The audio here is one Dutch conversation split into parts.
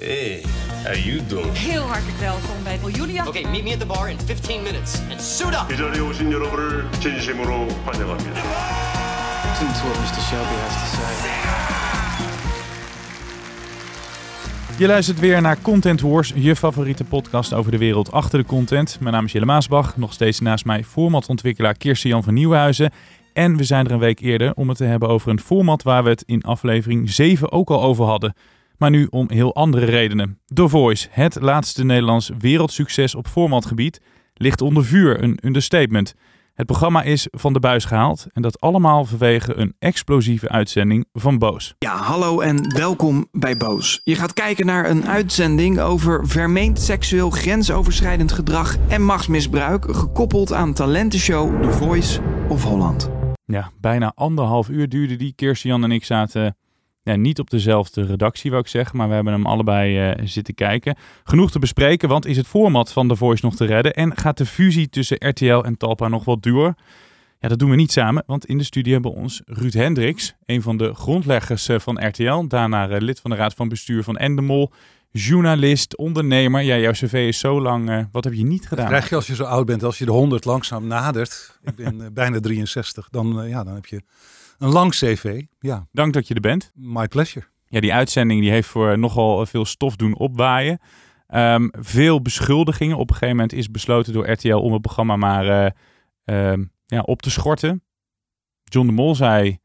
Hey, how you doing? Heel hartelijk welkom bij Julia. Okay, meet me at the bar in 15 minutes and suit up. 이 자리에 오신 여러분을 진심으로 환영합니다. Listen to what Mr. Shelby has to say. Je luistert weer naar Content Wars, je favoriete podcast over de wereld achter de content. Mijn naam is Jelle Maasbach, nog steeds naast mij formatontwikkelaar Kirsten Jan van Nieuwenhuizen. En we zijn er een week eerder om het te hebben over een format waar we het in aflevering 7 ook al over hadden. Maar nu om heel andere redenen. The Voice, het laatste Nederlands wereldsucces op formatgebied, ligt onder vuur, een understatement. Het programma is van de buis gehaald en dat allemaal vanwege een explosieve uitzending van Boos. Ja, hallo en welkom bij Boos. Je gaat kijken naar een uitzending over vermeend seksueel grensoverschrijdend gedrag en machtsmisbruik, gekoppeld aan talentenshow The Voice of Holland. Ja, bijna anderhalf uur duurde die. Kirsten en ik zaten ja, niet op dezelfde redactie, wou ik zeggen, maar we hebben hem allebei uh, zitten kijken. Genoeg te bespreken, want is het format van The Voice nog te redden en gaat de fusie tussen RTL en Talpa nog wat duur? Ja, dat doen we niet samen, want in de studio hebben we ons Ruud Hendricks, een van de grondleggers uh, van RTL, daarna uh, lid van de raad van bestuur van Endemol, journalist, ondernemer. Ja, jouw cv is zo lang. wat heb je niet gedaan? Krijg je als je zo oud bent, als je de 100 langzaam nadert. Ik ben bijna 63, dan, ja, dan heb je een lang cv, ja. Dank dat je er bent. My pleasure. Ja, die uitzending die heeft voor nogal veel stof doen opwaaien. Um, veel beschuldigingen. Op een gegeven moment is besloten door RTL om het programma maar uh, uh, ja, op te schorten. John de Mol zei,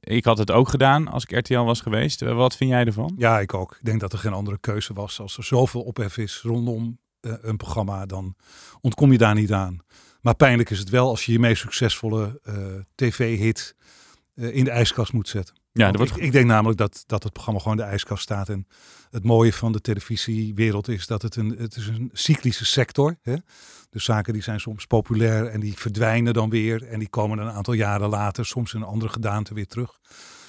ik had het ook gedaan als ik RTL was geweest. Wat vind jij ervan? Ja, ik ook. Ik denk dat er geen andere keuze was. Als er zoveel ophef is rondom uh, een programma, dan ontkom je daar niet aan. Maar pijnlijk is het wel als je je meest succesvolle uh, tv-hit in de ijskast moet zetten. Ja, wordt... ik, ik, denk namelijk dat, dat het programma gewoon in de ijskast staat. En het mooie van de televisiewereld is dat het een, het is een cyclische sector is. Dus zaken die zijn soms populair en die verdwijnen dan weer. En die komen een aantal jaren later, soms in een andere gedaante weer terug.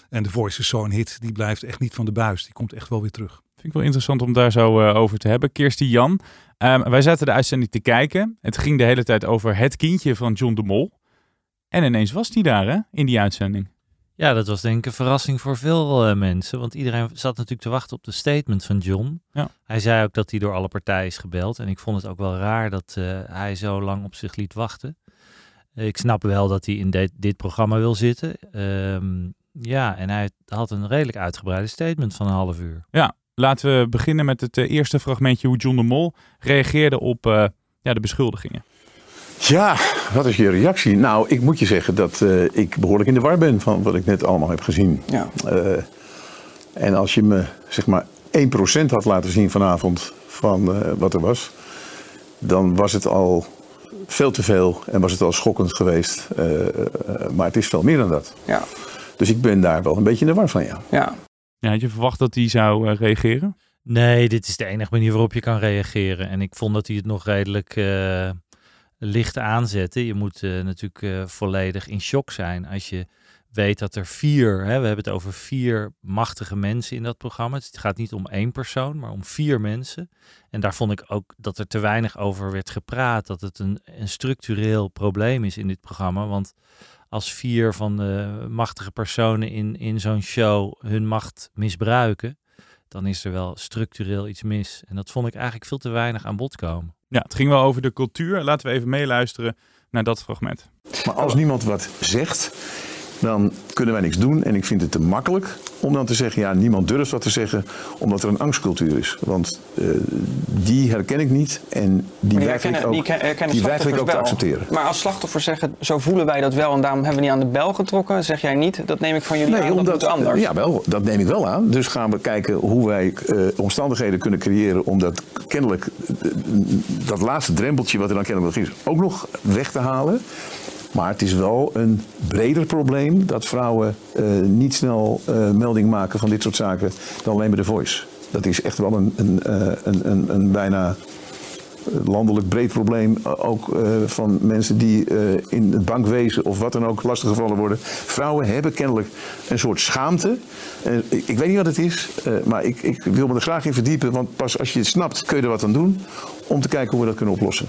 En The Voice is zo'n hit, die blijft echt niet van de buis. Die komt echt wel weer terug. Vind ik wel interessant om daar zo uh, over te hebben. Kirstie Jan, um, wij zaten de uitzending te kijken. Het ging de hele tijd over het kindje van John de Mol. En ineens was die daar hè, in die uitzending. Ja, dat was denk ik een verrassing voor veel uh, mensen. Want iedereen zat natuurlijk te wachten op de statement van John. Ja. Hij zei ook dat hij door alle partijen is gebeld. En ik vond het ook wel raar dat uh, hij zo lang op zich liet wachten. Ik snap wel dat hij in dit, dit programma wil zitten. Um, ja, en hij had een redelijk uitgebreide statement van een half uur. Ja, laten we beginnen met het uh, eerste fragmentje hoe John de Mol reageerde op ja, de beschuldigingen. Ja, wat is je reactie? Nou, ik moet je zeggen dat uh, ik behoorlijk in de war ben van wat ik net allemaal heb gezien. Ja. Uh, en als je me zeg maar 1% had laten zien vanavond van uh, wat er was, dan was het al veel te veel en was het al schokkend geweest. maar het is veel meer dan dat. Ja. Dus ik ben daar wel een beetje in de war van, ja. Ja. ja had je verwacht dat hij zou reageren? Nee, dit is de enige manier waarop je kan reageren. En ik vond dat hij het nog redelijk licht aanzetten. Je moet uh, natuurlijk uh, volledig in shock zijn als je weet dat er vier, hè, we hebben het over vier machtige mensen in dat programma. Het gaat niet om één persoon, maar om vier mensen. En daar vond ik ook dat er te weinig over werd gepraat. Dat het een, een structureel probleem is in dit programma. Want als vier van de machtige personen in, in zo'n show hun macht misbruiken, dan is er wel structureel iets mis. En dat vond ik eigenlijk veel te weinig aan bod komen. Ja, het ging wel over de cultuur. Laten we even meeluisteren naar dat fragment. Maar als niemand wat zegt, dan kunnen wij niks doen. En ik vind het te makkelijk om dan te zeggen, ja, niemand durft wat te zeggen, omdat er een angstcultuur is. Want uh, die herken ik niet en die weiger ik ook, die die weiger ik ook te accepteren. Maar als slachtoffers zeggen, zo voelen wij dat wel en daarom hebben we niet aan de bel getrokken, zeg jij niet, dat neem ik van jullie nee, aan, omdat, dat anders. Ja, wel, dat neem ik wel aan. Dus gaan we kijken hoe wij uh, omstandigheden kunnen creëren om dat kennelijk, dat laatste drempeltje wat er dan kennelijk nog is, ook nog weg te halen. Maar het is wel een breder probleem dat vrouwen uh, niet snel uh, melding maken van dit soort zaken dan alleen bij de Voice. Dat is echt wel een, een, een, een, een bijna landelijk breed probleem. Ook van mensen die in het bankwezen of wat dan ook lastiggevallen worden. Vrouwen hebben kennelijk een soort schaamte. Ik, weet niet wat het is, maar ik, ik wil me er graag in verdiepen. Want pas als je het snapt kun je er wat aan doen om te kijken hoe we dat kunnen oplossen.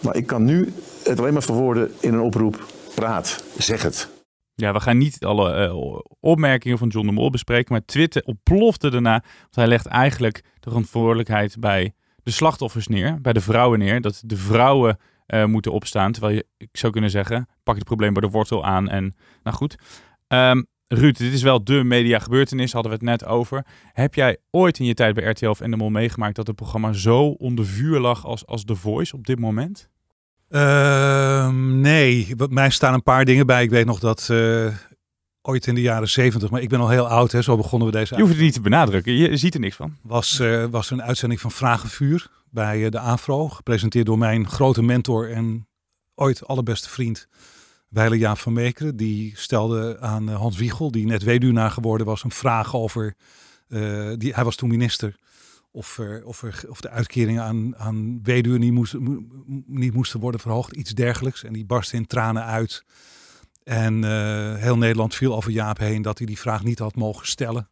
Maar ik kan nu het alleen maar verwoorden in een oproep. Praat, zeg het. Ja, we gaan niet alle opmerkingen van John de Mol bespreken, maar Twitter ontplofte daarna. Want hij legt eigenlijk de verantwoordelijkheid bij de slachtoffers neer, bij de vrouwen neer. Dat de vrouwen eh, moeten opstaan. Terwijl je, ik zou kunnen zeggen, pak het probleem bij de wortel aan. En nou goed. Ehm, Ruud, dit is wel de media gebeurtenis, hadden we het net over. Heb jij ooit in je tijd bij RTL of Endemol meegemaakt dat het programma zo onder vuur lag als, als The Voice op dit moment? Ehm, nee, mij staan een paar dingen bij. Ik weet nog dat eh, ooit in de jaren zeventig, maar ik ben al heel oud, hè, zo begonnen we deze. Je hoeft het niet te benadrukken, je ziet er niks van. Was, uh, was een uitzending van Vragenvuur bij uh, de AVRO, gepresenteerd door mijn grote mentor en ooit allerbeste vriend Weile Jaap van Meekeren. Die stelde aan Hans Wiegel, die net weduwnaar geworden was, een vraag over. die, hij was toen minister of, er, of, er, of de uitkeringen aan, aan weduwen niet, moest, niet moesten worden verhoogd, iets dergelijks. En die barstte in tranen uit. En uh, heel Nederland viel over Jaap heen dat hij die vraag niet had mogen stellen.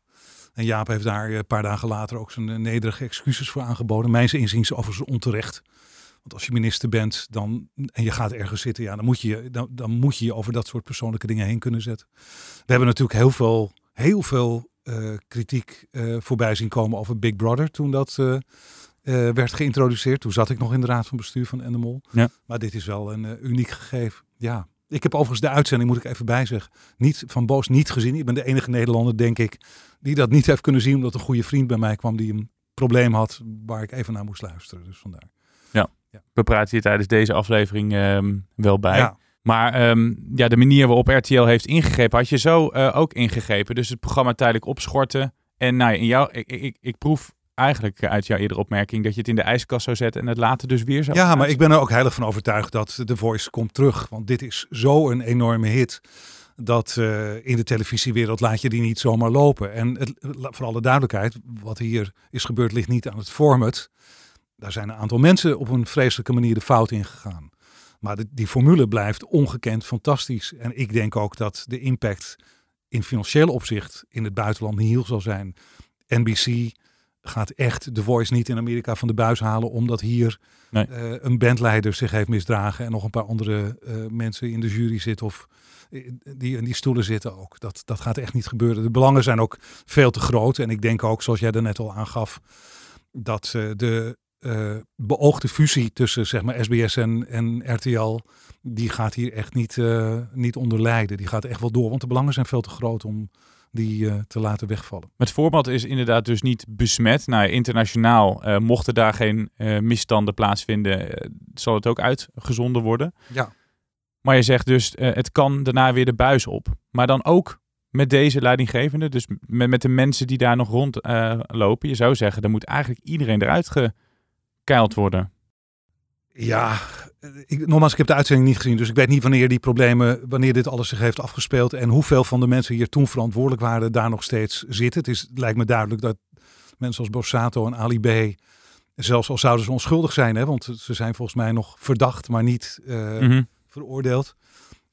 En Jaap heeft daar een paar dagen later ook zijn nederige excuses voor aangeboden. Mijns inziens overigens onterecht. Want als je minister bent dan, en je gaat ergens zitten, ja, dan, moet je, dan, dan moet je je over dat soort persoonlijke dingen heen kunnen zetten. We hebben natuurlijk heel veel, heel veel uh, kritiek uh, voorbij zien komen over Big Brother toen dat uh, werd geïntroduceerd. Toen zat ik nog in de raad van bestuur van Endemol. Ja. Maar dit is wel een uniek gegeven. Ja. Ik heb overigens de uitzending, moet ik even bijzeggen, niet, van Boos niet gezien. Ik ben de enige Nederlander, denk ik, die dat niet heeft kunnen zien. Omdat een goede vriend bij mij kwam die een probleem had waar ik even naar moest luisteren. Dus vandaar. Ja, ja. we praten hier tijdens deze aflevering um, wel bij. Ja. Maar um, ja, de manier waarop RTL heeft ingegrepen, had je zo uh, ook ingegrepen. Dus het programma tijdelijk opschorten. En nou, in jou, ik, ik, ik proef eigenlijk uit jouw eerdere opmerking dat je het in de ijskast zou zetten en het later dus weer zou Ja, maar ik ben er ook heilig van overtuigd dat The Voice komt terug. Want dit is zo een enorme hit dat uh, in de televisiewereld laat je die niet zomaar lopen. En het, voor alle duidelijkheid, wat hier is gebeurd ligt niet aan het format. Daar zijn een aantal mensen op een vreselijke manier de fout in gegaan. Maar de, die formule blijft ongekend fantastisch. En ik denk ook dat de impact in financieel opzicht in het buitenland heel zal zijn. NBC gaat echt de Voice niet in Amerika van de buis halen, omdat hier nee. uh, een bandleider zich heeft misdragen en nog een paar andere uh, mensen in de jury zitten of die in die stoelen zitten ook. Dat, dat gaat echt niet gebeuren. De belangen zijn ook veel te groot. En ik denk ook, zoals jij er net al aangaf, dat uh, de beoogde fusie tussen zeg maar, SBS en, en RTL, die gaat hier echt niet, niet onder lijden. Die gaat echt wel door, want de belangen zijn veel te groot om die uh, te laten wegvallen. Het format is inderdaad dus niet besmet. Nou, internationaal, mochten daar geen misstanden plaatsvinden, zal het ook uitgezonden worden. Ja. Maar je zegt dus, het kan daarna weer de buis op. Maar dan ook met deze leidinggevende, dus met, met de mensen die daar nog rondlopen. je zou zeggen, dan moet eigenlijk iedereen eruit ge keild worden? Ja, ik, nogmaals, ik heb de uitzending niet gezien, dus ik weet niet wanneer die problemen, wanneer dit alles zich heeft afgespeeld en hoeveel van de mensen hier toen verantwoordelijk waren daar nog steeds zitten. Het, is, het lijkt me duidelijk dat mensen als Borsato en Ali B, zelfs al zouden ze onschuldig zijn, hè, want ze zijn volgens mij nog verdacht, maar niet uh, mm -hmm. veroordeeld,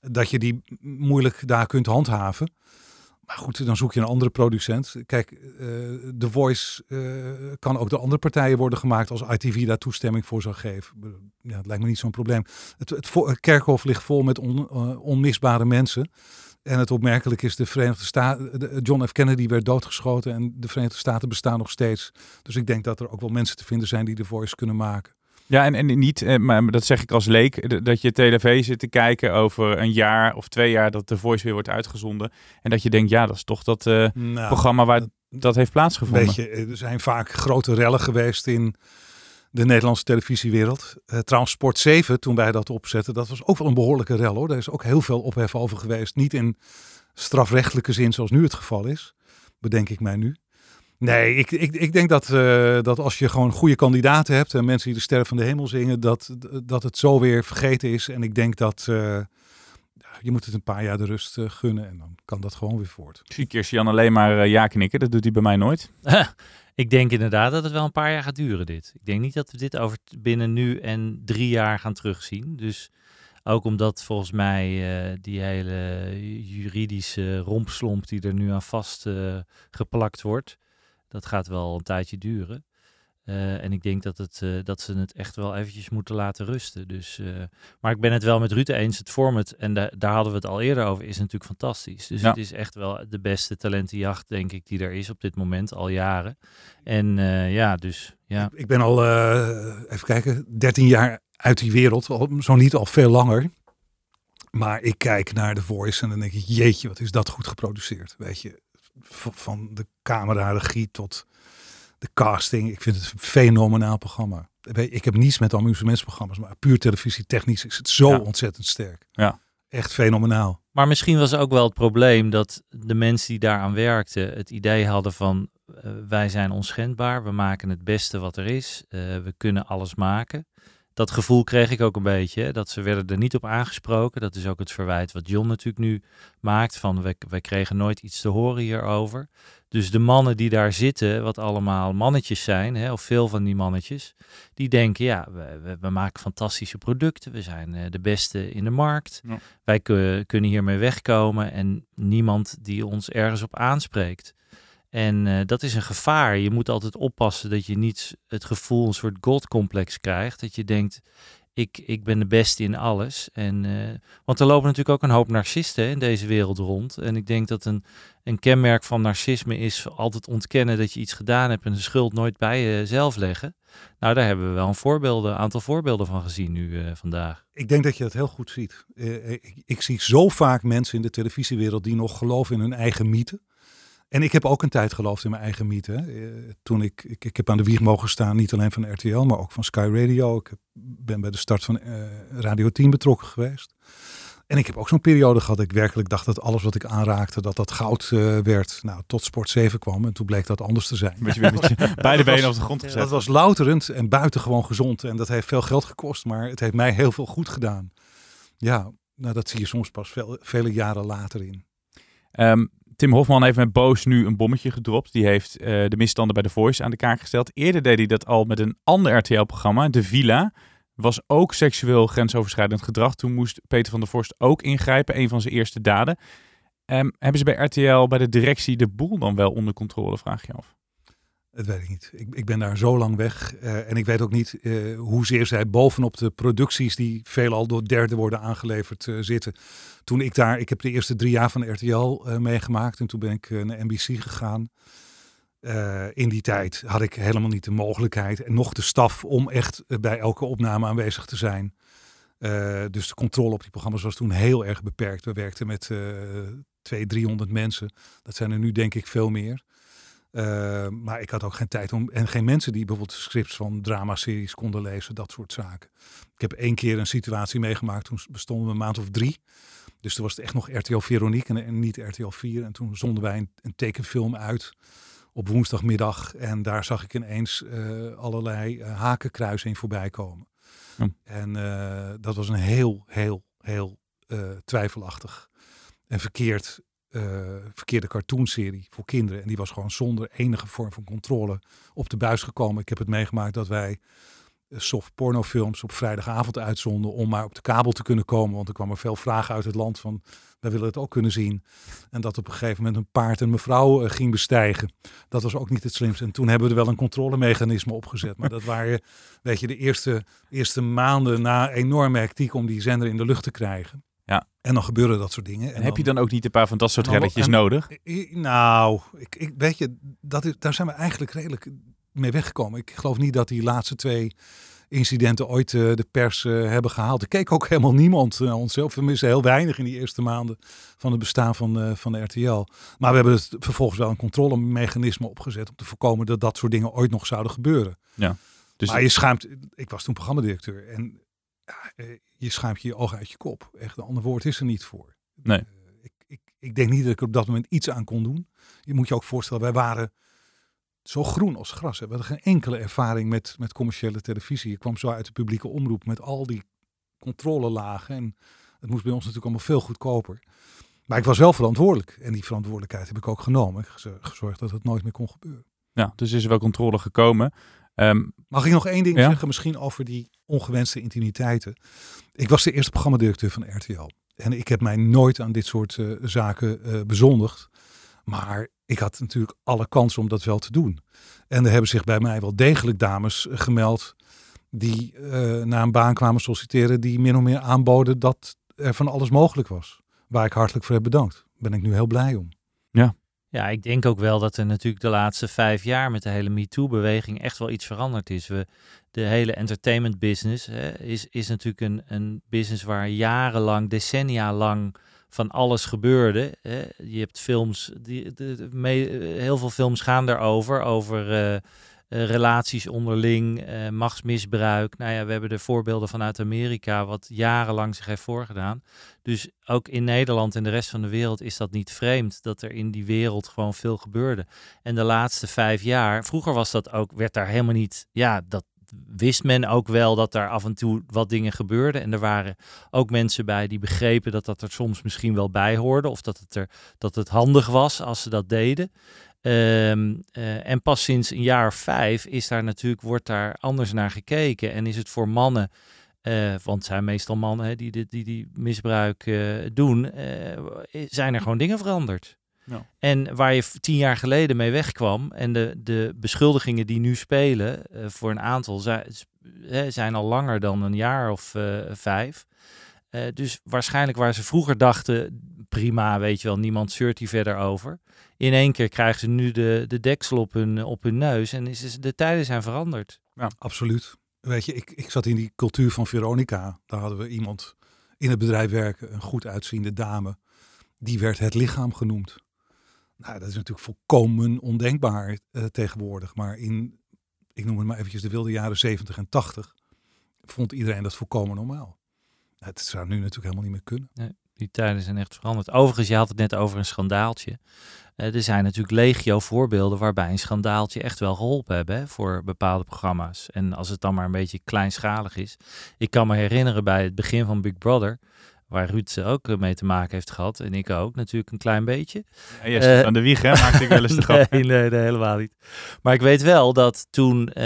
dat je die moeilijk daar kunt handhaven. Maar goed, dan zoek je een andere producent. Kijk, uh, The Voice uh, kan ook door andere partijen worden gemaakt als ITV daar toestemming voor zou geven. Ja, het lijkt me niet zo'n probleem. Het, het, kerkhof ligt vol met uh, onmisbare mensen. En het opmerkelijk is, de Verenigde Staten, John F. Kennedy werd doodgeschoten en de Verenigde Staten bestaan nog steeds. Dus ik denk dat er ook wel mensen te vinden zijn die The Voice kunnen maken. Ja, en, en niet, maar dat zeg ik als leek, dat je tv zit te kijken over een jaar of twee jaar dat de Voice weer wordt uitgezonden. En dat je denkt, ja, dat is toch dat uh, nou, programma waar dat, dat heeft plaatsgevonden. Weet je, er zijn vaak grote rellen geweest in de Nederlandse televisiewereld. Uh, trouwens, Sport 7, toen wij dat opzetten, dat was ook wel een behoorlijke rel hoor. Daar is ook heel veel ophef over geweest. Niet in strafrechtelijke zin zoals nu het geval is, bedenk ik mij nu. Nee, ik, ik, ik denk dat, uh, dat als je gewoon goede kandidaten hebt en mensen die de sterren van de hemel zingen, dat, dat het zo weer vergeten is. En ik denk dat uh, je moet het een paar jaar de rust uh, gunnen en dan kan dat gewoon weer voort. Ik zie Kirstian alleen maar ja knikken, dat doet hij bij mij nooit. ik denk inderdaad dat het wel een paar jaar gaat duren dit. Ik denk niet dat we dit over binnen nu en drie jaar gaan terugzien. Dus ook omdat volgens mij die hele juridische rompslomp die er nu aan vast geplakt wordt dat gaat wel een tijdje duren. Eh, en ik denk dat, het, eh, dat ze het echt wel eventjes moeten laten rusten. Dus, eh, maar ik ben het wel met Ruud eens. Het format, en da daar hadden we het al eerder over, is natuurlijk fantastisch. Dus Ja. het is echt wel de beste talentenjacht, denk ik, die er is op dit moment, al jaren. En ja, dus ja. Ik ben al, even kijken, 13 jaar uit die wereld. Al, zo niet al veel langer. Maar ik kijk naar The Voice en dan denk ik, jeetje, wat is dat goed geproduceerd. Weet je, van de camera, regie tot de casting. Ik vind het een fenomenaal programma. Ik heb niets met amusementsprogramma's, maar puur televisie technisch is het zo Ja. ontzettend sterk. Ja. Echt fenomenaal. Maar misschien was ook wel het probleem dat de mensen die daaraan werkten het idee hadden van eh, wij zijn onschendbaar, we maken het beste wat er is, eh, we kunnen alles maken. Dat gevoel kreeg ik ook een beetje, dat ze werden er niet op aangesproken. Dat is ook het verwijt wat John natuurlijk nu maakt, van wij, wij kregen nooit iets te horen hierover. Dus de mannen die daar zitten, wat allemaal mannetjes zijn, hè, of veel van die mannetjes, die denken, ja, we, we, maken fantastische producten, we zijn eh, de beste in de markt. Ja. Wij ku- kunnen hiermee wegkomen en niemand die ons ergens op aanspreekt. En eh, dat is een gevaar. Je moet altijd oppassen dat je niet het gevoel, een soort godcomplex krijgt. Dat je denkt, ik, ik ben de beste in alles. En, eh, want er lopen natuurlijk ook een hoop narcisten in deze wereld rond. En ik denk dat een, een kenmerk van narcisme is altijd ontkennen dat je iets gedaan hebt en de schuld nooit bij jezelf leggen. Nou, daar hebben we wel een aantal voorbeelden van gezien nu eh, vandaag. Ik denk dat je dat heel goed ziet. Ik, ik zie zo vaak mensen in de televisiewereld die nog geloven in hun eigen mythe. En ik heb ook een tijd geloofd in mijn eigen mythe. Eh, toen ik, ik, ik heb aan de wieg mogen staan, niet alleen van RTL, maar ook van Sky Radio. Ik heb- ben bij de start van eh, Radio 10 betrokken geweest. En ik heb ook zo'n periode gehad dat ik werkelijk dacht dat alles wat ik aanraakte, dat dat goud eh, werd. Nou, tot Sport 7 kwam en toen bleek dat anders te zijn. Een beetje, beetje beide benen op de grond gezet. Dat was louterend en buitengewoon gezond. En dat heeft veel geld gekost, maar het heeft mij heel veel goed gedaan. Ja, nou, dat zie je soms pas veel, vele jaren later in. Ehm, Tim Hofman heeft met Boos nu een bommetje gedropt. Die heeft eh, de misstanden bij The Voice aan de kaak gesteld. Eerder deed hij dat al met een ander RTL-programma, De Villa. Was ook seksueel grensoverschrijdend gedrag. Toen moest Peter van der Vorst ook ingrijpen, een van zijn eerste daden. Ehm, hebben ze bij RTL, bij de directie, de boel dan wel onder controle, vraag je af? Dat weet ik niet. Ik, ik ben daar zo lang weg. eh, en ik weet ook niet eh, hoezeer zij bovenop de producties die veelal door derden worden aangeleverd eh, zitten. Toen ik daar, ik heb de eerste drie jaar van RTL meegemaakt en toen ben ik naar NBC gegaan. In die tijd had ik helemaal niet de mogelijkheid en nog de staf om echt bij elke opname aanwezig te zijn. Dus de controle op die programma's was toen heel erg beperkt. We werkten met eh 200, 300 mensen. Dat zijn er nu denk ik veel meer. Uh, maar ik had ook geen tijd om. En geen mensen die bijvoorbeeld scripts van dramaseries konden lezen, dat soort zaken. Ik heb één keer een situatie meegemaakt. Toen bestonden we een maand of drie. Dus toen was het echt nog RTL Veronique en, en niet RTL 4. En toen zonden wij een, een tekenfilm uit op woensdagmiddag. En daar zag ik ineens uh, allerlei uh, hakenkruisen in voorbij komen. Hm. En uh, dat was een heel, heel, heel twijfelachtig en verkeerd verkeerde cartoonserie voor kinderen. En die was gewoon zonder enige vorm van controle op de buis gekomen. Ik heb het meegemaakt dat wij uh, soft pornofilms op vrijdagavond uitzonden om maar op de kabel te kunnen komen. Want er kwamen veel vragen uit het land van, wij willen het ook kunnen zien. En dat op een gegeven moment een paard en mevrouw uh, ging bestijgen. Dat was ook niet het slimste. En toen hebben we er wel een controlemechanisme opgezet. Maar dat waren, weet je, de eerste, eerste maanden na enorme hectiek om die zender in de lucht te krijgen. En dan gebeuren dat soort dingen. En, en heb je dan ook niet een paar van dat soort relletjes nodig? Nou, ik, ik, weet je, dat is, daar zijn we eigenlijk redelijk mee weggekomen. Ik geloof niet dat die laatste twee incidenten ooit eh, de pers eh, hebben gehaald. Er keek ook helemaal niemand naar onszelf. We missen heel weinig in die eerste maanden van het bestaan van, eh, van de RTL. Maar we hebben het vervolgens wel een controlemechanisme opgezet om te voorkomen dat dat soort dingen ooit nog zouden gebeuren. Ja. Dus maar je schaamt, ik was toen programmadirecteur en eh, je schaamt je je ogen uit je kop. Echt, een ander woord is er niet voor. Nee. Eh, ik, ik, ik denk niet dat ik er op dat moment iets aan kon doen. Je moet je ook voorstellen, wij waren zo groen als gras. hè. We hadden geen enkele ervaring met, met commerciële televisie. Je kwam zo uit de publieke omroep met al die controlelagen. En het moest bij ons natuurlijk allemaal veel goedkoper. Maar ik was wel verantwoordelijk. En die verantwoordelijkheid heb ik ook genomen. Ik heb gezorgd dat het nooit meer kon gebeuren. ja, dus is er wel controle gekomen. Ehm, Mag ik nog één ding Ja? zeggen, misschien over die ongewenste intimiteiten? Ik was de eerste programmadirecteur van RTL. En ik heb mij nooit aan dit soort eh, zaken eh, bezondigd. Maar ik had natuurlijk alle kans om dat wel te doen. En er hebben zich bij mij wel degelijk dames gemeld die uh, naar een baan kwamen solliciteren die min of meer aanboden dat er van alles mogelijk was. Waar ik hartelijk voor heb bedankt. Ben ik nu heel blij om. Ja. Ik denk ook wel dat er natuurlijk de laatste vijf jaar met de hele MeToo-beweging echt wel iets veranderd is. We, de hele entertainment business hè, is, is natuurlijk een, een business waar jarenlang, decennia lang van alles gebeurde. Hè. Je hebt films, die, de, heel veel films gaan daarover, over uh, relaties onderling, uh, machtsmisbruik. Nou ja, we hebben de voorbeelden vanuit Amerika, wat jarenlang zich heeft voorgedaan. Dus ook in Nederland en de rest van de wereld is dat niet vreemd dat er in die wereld gewoon veel gebeurde. En de laatste vijf jaar, vroeger was dat ook, werd daar helemaal niet, ja, dat wist men ook wel dat daar af en toe wat dingen gebeurden. En er waren ook mensen bij die begrepen dat dat er soms misschien wel bij hoorde. Of dat het, er, dat het handig was als ze dat deden. Ehm, eh, en pas sinds een jaar of vijf is daar natuurlijk, wordt daar anders naar gekeken. En is het voor mannen, uh, want het zijn meestal mannen hè, die, die, die, die misbruik uh, doen, zijn er gewoon dingen veranderd. Ja. En waar je tien jaar geleden mee wegkwam en de, de beschuldigingen die nu spelen voor een aantal zijn, zijn al langer dan een jaar of vijf. Dus waarschijnlijk waar ze vroeger dachten, prima, weet je wel, niemand zeurt hier verder over. In één keer krijgen ze nu de, de deksel op hun, op hun neus en is, de tijden zijn veranderd. Ja, absoluut. Weet je, ik, ik zat in die cultuur van Veronica. Daar hadden we iemand in het bedrijf werken, een goed uitziende dame. Die werd het lichaam genoemd. Nou, dat is natuurlijk volkomen ondenkbaar uh, tegenwoordig. Maar in, ik noem het maar eventjes de wilde jaren 70 en 80, vond iedereen dat volkomen normaal. Het zou nu natuurlijk helemaal niet meer kunnen. Nee, die tijden zijn echt veranderd. Overigens, je had het net over een schandaaltje. Uh, er zijn natuurlijk legio voorbeelden waarbij een schandaaltje echt wel geholpen hebben hè, voor bepaalde programma's. En als het dan maar een beetje kleinschalig is. Ik kan me herinneren bij het begin van Big Brother waar Ruud ook eh, mee te maken heeft gehad. En ik ook natuurlijk een klein beetje. Ja, yes, uh, aan de wieg, hè? Maakte ik wel eens de grap. nee, nee, nee, helemaal niet. Maar ik weet wel dat toen uh,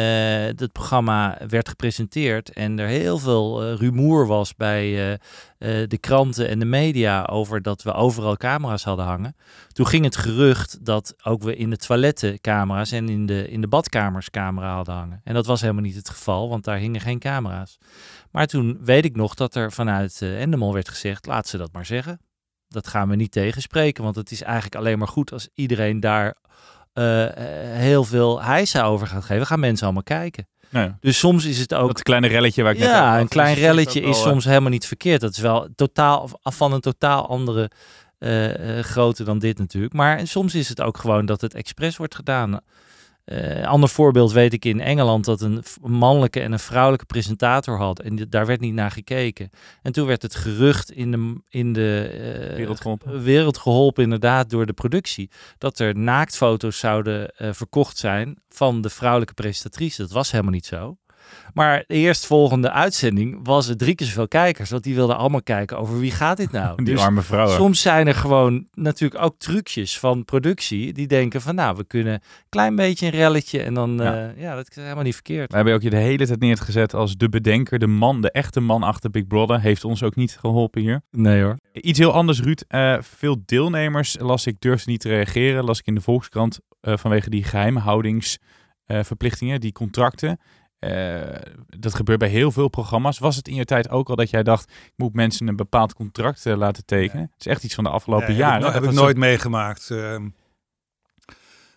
het programma werd gepresenteerd en er heel veel uh, rumoer was bij de kranten en de media over dat we overal camera's hadden hangen. Toen ging het gerucht dat ook we in de toiletten camera's en in de, in de badkamers camera hadden hangen. En dat was helemaal niet het geval, want daar hingen geen camera's. Maar toen weet ik nog dat er vanuit uh, Endemol werd gezegd, laat ze dat maar zeggen. Dat gaan we niet tegenspreken, want het is eigenlijk alleen maar goed als iedereen daar uh, heel veel hijsa over gaat geven. Gaan mensen allemaal kijken. Ja. Dus soms is het ook... Dat kleine relletje waar ik ja, net over een klein relletje is soms helemaal niet verkeerd. Dat is wel totaal van een totaal andere uh, grootte dan dit natuurlijk. Maar soms is het ook gewoon dat het expres wordt gedaan. Uh, ander voorbeeld weet ik in Engeland dat een mannelijke en een vrouwelijke presentator had. En daar werd niet naar gekeken. En toen werd het gerucht in de, in de uh, wereld, geholpen. wereld geholpen, inderdaad, door de productie. Dat er naaktfoto's zouden uh, verkocht zijn van de vrouwelijke presentatrice. Dat was helemaal niet zo. Maar de eerstvolgende uitzending was er drie keer zoveel kijkers. Want die wilden allemaal kijken over wie gaat dit nou. Die dus arme vrouwen. Soms zijn er gewoon natuurlijk ook trucjes van productie. Die denken van nou, we kunnen een klein beetje een relletje. En dan, ja, uh, ja dat is helemaal niet verkeerd. We hebben ook je de hele tijd neergezet als de bedenker. De man, de echte man achter Big Brother. Heeft ons ook niet geholpen hier. Nee hoor. Iets heel anders Ruud. Uh, veel deelnemers las ik durfde niet te reageren. Las ik in de Volkskrant uh, vanwege die geheimhoudingsverplichtingen, die contracten. Uh, dat gebeurt bij heel veel programma's. Was het in je tijd ook al dat jij dacht, ik moet mensen een bepaald contract uh, laten tekenen? Het is echt iets van de afgelopen jaren. Heb, heb ik nooit zo... meegemaakt. Uh,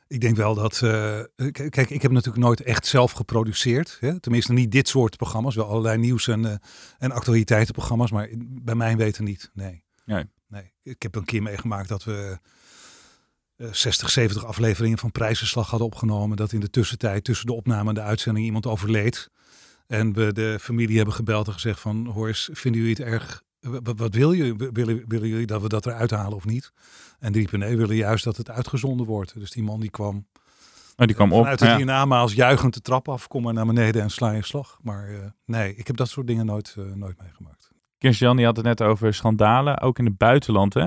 ik denk wel dat, eh, kijk, ik heb natuurlijk nooit echt zelf geproduceerd. Hè? Tenminste niet dit soort programma's, wel allerlei nieuws- en, en actualiteitenprogramma's, maar bij mij weten niet, nee. nee. nee. Ik heb een keer meegemaakt dat we 60, 70 afleveringen van Prijzenslag hadden opgenomen. Dat in de tussentijd, tussen de opname en de uitzending, iemand overleed. En we de familie hebben gebeld en gezegd van, hoor eens, vinden jullie het erg? Wat, wat wil je? Willen, willen jullie dat we dat eruit halen of niet? En die riepen, nee, we willen juist dat het uitgezonden wordt. Dus die man die kwam, oh, die kwam op. Vanuit het ja. hiernamaals juichend de trap af, kom maar naar beneden en sla je slag. Maar uh, nee, ik heb dat soort dingen nooit, uh, nooit meegemaakt. Kirsten-Jan, die had het net over schandalen, ook in het buitenland hè?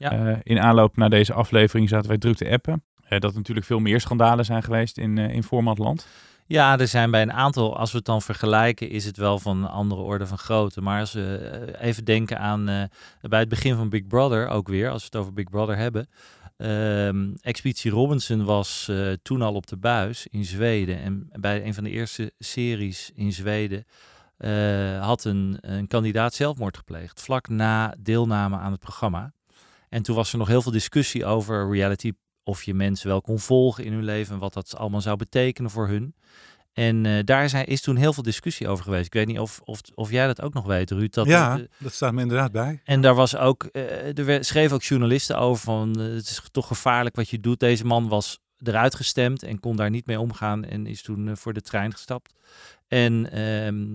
Ja. Uh, in aanloop naar deze aflevering zaten wij druk te appen. Uh, dat er natuurlijk veel meer schandalen zijn geweest in, uh, in Formatland. Ja, er zijn bij een aantal, als we het dan vergelijken, is het wel van een andere orde van grootte. Maar als we even denken aan bij het begin van Big Brother ook weer, als we het over Big Brother hebben. Ehm, Expeditie Robinson was eh, toen al op de buis in Zweden. En bij een van de eerste series in Zweden eh, had een, een kandidaat zelfmoord gepleegd. Vlak na deelname aan het programma. En toen was er nog heel veel discussie over reality. Of je mensen wel kon volgen in hun leven en wat dat allemaal zou betekenen voor hun. En uh, daar zijn, is toen heel veel discussie over geweest. Ik weet niet of, of, of jij dat ook nog weet, Ruud. Dat ja, uh, dat staat me inderdaad bij. En daar was ook, uh, er schreven ook journalisten over van het is toch gevaarlijk wat je doet. Deze man was eruit gestemd en kon daar niet mee omgaan en is toen voor de trein gestapt. En ehm,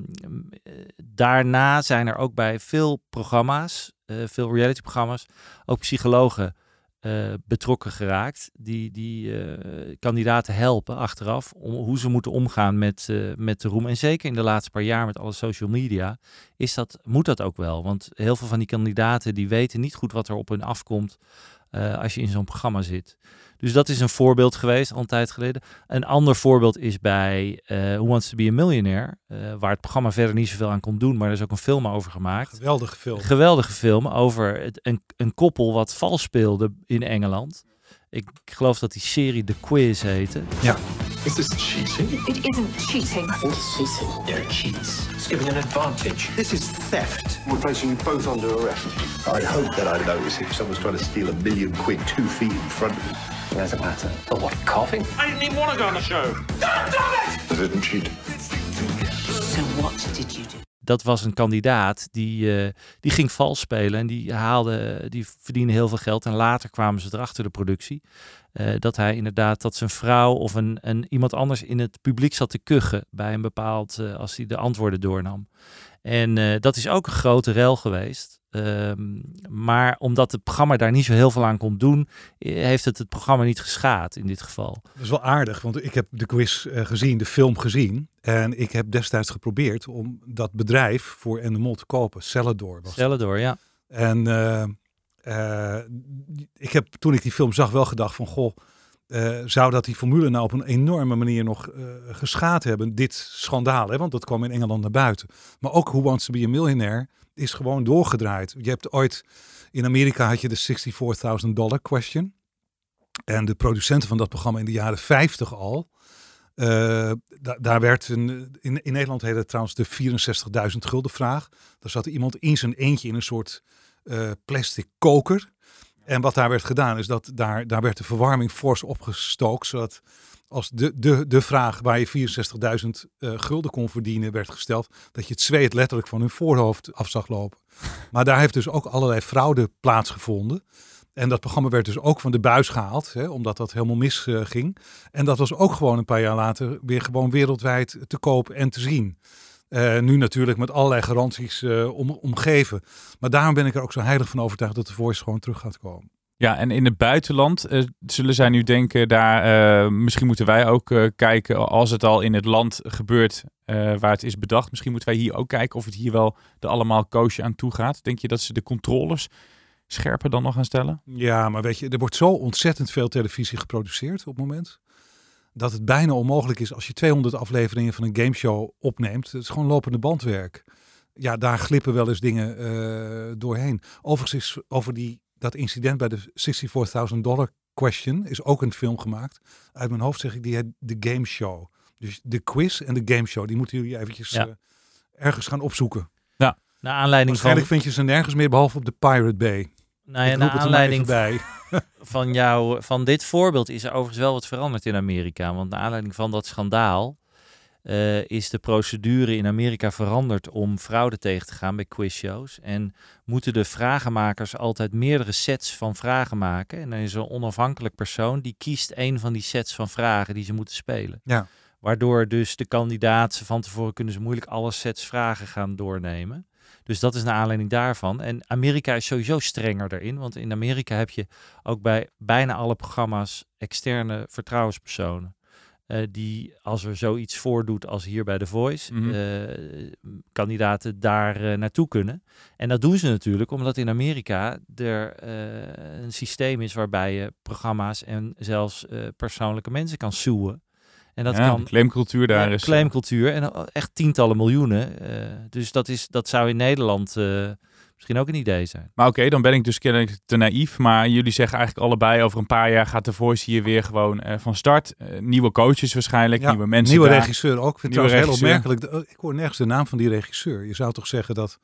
daarna zijn er ook bij veel programma's, veel reality-programma's, ook psychologen uh, betrokken geraakt. Die, die uh, kandidaten helpen achteraf om hoe ze moeten omgaan met, met de roem. En zeker in de laatste paar jaar met alle social media is dat, moet dat ook wel. Want heel veel van die kandidaten die weten niet goed wat er op hun afkomt als je in zo'n programma zit. Dus dat is een voorbeeld geweest, al een tijd geleden. Een ander voorbeeld is bij uh, Who Wants to Be a Millionaire, uh, waar het programma verder niet zoveel aan kon doen, maar er is ook een film over gemaakt. Geweldige film. Geweldige film over het, een, een koppel wat vals speelde in Engeland. Ik geloof dat die serie The Quiz heette. Ja. Is this cheating? It isn't cheating. I think it's cheating. They're cheats. It's giving an advantage. This is theft. We're placing you both under arrest. I'd hope that I'd notice if someone's trying to steal a million quid two feet in front of Oh, what, coughing? I didn't even want to go on the show. God damn it! I didn't cheat. So what did you do? Dat was een kandidaat die, uh, die ging vals spelen en die haalde, die verdiende heel veel geld. En later kwamen ze erachter de productie. Uh, dat hij inderdaad, dat zijn vrouw of een, een, iemand anders in het publiek zat te kuchen bij een bepaald, uh, als hij de antwoorden doornam. En uh, dat is ook een grote rel geweest. Um, maar omdat het programma daar niet zo heel veel aan kon doen, heeft het het programma niet geschaad in dit geval. Dat is wel aardig, want ik heb de quiz uh, gezien, de film gezien. En ik heb destijds geprobeerd om dat bedrijf voor Endemol te kopen. Celador was Celador, ja. En uh, uh, ik heb toen ik die film zag wel gedacht van, goh, uh, zou dat die formule nou op een enorme manier nog uh, geschaad hebben, dit schandaal, hè? want dat kwam in Engeland naar buiten. Maar ook Who Wants to Be a Millionaire is gewoon doorgedraaid. Je hebt ooit, in Amerika had je de 64.000 dollar question. En de producenten van dat programma in de jaren 50 al, da daar werd een, in, in Nederland heette het trouwens de 64.000 gulden vraag. Daar zat iemand in zijn eentje in een soort plastic koker. En wat daar werd gedaan is dat daar, daar werd de verwarming fors opgestookt. Zodat als de, de, de vraag waar je 64.000 uh, gulden kon verdienen werd gesteld. Dat je het zweet letterlijk van hun voorhoofd af zag lopen. Maar daar heeft dus ook allerlei fraude plaatsgevonden. En dat programma werd dus ook van de buis gehaald, hè, omdat dat helemaal misging. Uh, en dat was ook gewoon een paar jaar later weer gewoon wereldwijd te koop en te zien. Uh, nu natuurlijk met allerlei garanties uh, om, omgeven. Maar daarom ben ik er ook zo heilig van overtuigd dat de Voice gewoon terug gaat komen. Ja, en in het buitenland uh, zullen zij nu denken, daar, misschien moeten wij ook kijken als het al in het land gebeurt waar het is bedacht. Misschien moeten wij hier ook kijken of het hier wel de allemaal koosje aan toe gaat. Denk je dat ze de controles scherper dan nog gaan stellen? Ja, maar weet je, er wordt zo ontzettend veel televisie geproduceerd op het moment dat het bijna onmogelijk is als je 200 afleveringen van een gameshow opneemt. Het is gewoon lopende bandwerk. Ja, daar glippen wel eens dingen uh, doorheen. Overigens is over die, dat incident bij de 64.000 dollar question is ook een film gemaakt. Uit mijn hoofd zeg ik die heet The Game Show. Dus de quiz en de game show, die moeten jullie eventjes ja. uh, ergens gaan opzoeken. Ja, naar aanleiding Waarschijnlijk van... vind je ze nergens meer behalve op de Pirate Bay. Nou ja, naar aanleiding van, jou, van dit voorbeeld is er overigens wel wat veranderd in Amerika. Want naar aanleiding van dat schandaal uh, is de procedure in Amerika veranderd om fraude tegen te gaan bij quizshows. En moeten de vragenmakers altijd meerdere sets van vragen maken. En dan is er een onafhankelijk persoon die kiest een van die sets van vragen die ze moeten spelen. Ja. Waardoor dus de kandidaat van tevoren kunnen ze moeilijk alle sets vragen gaan doornemen. Dus dat is naar aanleiding daarvan. En Amerika is sowieso strenger daarin. Want in Amerika heb je ook bij bijna alle programma's externe vertrouwenspersonen. Uh, die als er zoiets voordoet als hier bij The Voice, mm -hmm. uh, kandidaten daar uh, naartoe kunnen. En dat doen ze natuurlijk omdat in Amerika er een systeem is waarbij je programma's en zelfs persoonlijke mensen kan suwen. En dat ja, kan. Claimcultuur daar ja, is. Claimcultuur en echt tientallen miljoenen. Uh, dus dat, is, dat zou in Nederland uh, misschien ook een idee zijn. Maar oké, dan ben ik dus kennelijk te naïef. Maar jullie zeggen eigenlijk allebei over een paar jaar gaat de Voice hier weer gewoon eh, van start. Eh, nieuwe coaches waarschijnlijk, Ja, nieuwe mensen Nieuwe daar. regisseur ook. Ik vind het heel opmerkelijk. Ik hoor nergens de naam van die regisseur. Je zou toch zeggen dat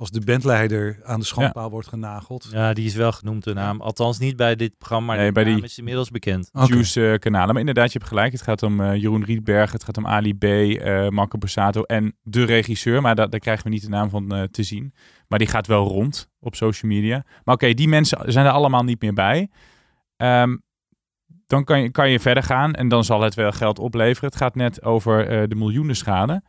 als de bandleider aan de schandpaal wordt genageld. Ja, die is wel genoemd de naam. Althans niet bij dit programma, maar Nee, de bij naam die- is inmiddels bekend. Oké. Juice eh, kanalen. Maar inderdaad, je hebt gelijk. Het gaat om eh, Jeroen Rietberg, het gaat om Ali B, eh Marco Borsato en de regisseur. Maar da- daar krijgen we niet de naam van eh, te zien. Maar die gaat wel rond op social media. Maar oké, die mensen zijn er allemaal niet meer bij. Ehm, dan kan je, kan je verder gaan en dan zal het wel geld opleveren. Het gaat net over eh, de miljoenen schade.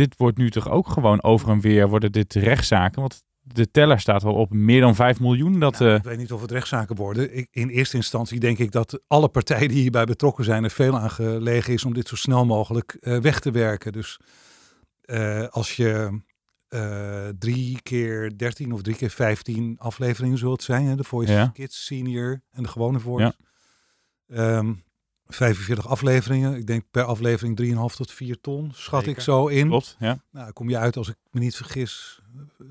Dit wordt nu toch ook gewoon over en weer worden dit rechtszaken. Want de teller staat al op meer dan 5 miljoen. Dat, eh, Ik weet niet of het rechtszaken worden. Ik, in eerste instantie denk ik dat alle partijen die hierbij betrokken zijn er veel aan gelegen is om dit zo snel mogelijk eh, weg te werken. Dus eh, als je drie keer 13 of drie keer 15 afleveringen zult zijn, hè, de Voice Ja. Kids Senior en de gewone Voice. Ehm, 45 afleveringen. Ik denk per aflevering 3,5 tot 4 ton, schat Zeker. ik zo in. Klopt, ja. Nou, dan kom je uit, als ik me niet vergis, eh,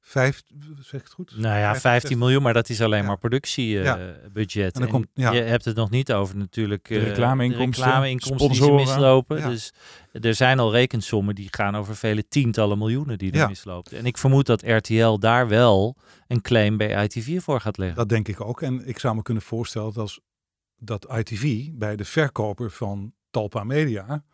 vijf, zeg ik het goed? Nou ja, 15 15 miljoen, maar dat is alleen Ja. maar productiebudget. En dan komt- ja. Je hebt het nog niet over natuurlijk De eh, reclameinkomsten, de reclameinkomsten die ze mislopen. Ja. Dus er zijn al rekensommen die gaan over vele tientallen miljoenen die er Ja. misloopt. En ik vermoed dat RTL daar wel een claim bij ITV voor gaat leggen. Dat denk ik ook. En ik zou me kunnen voorstellen dat, als, dat ITV bij de verkoper van Talpa Media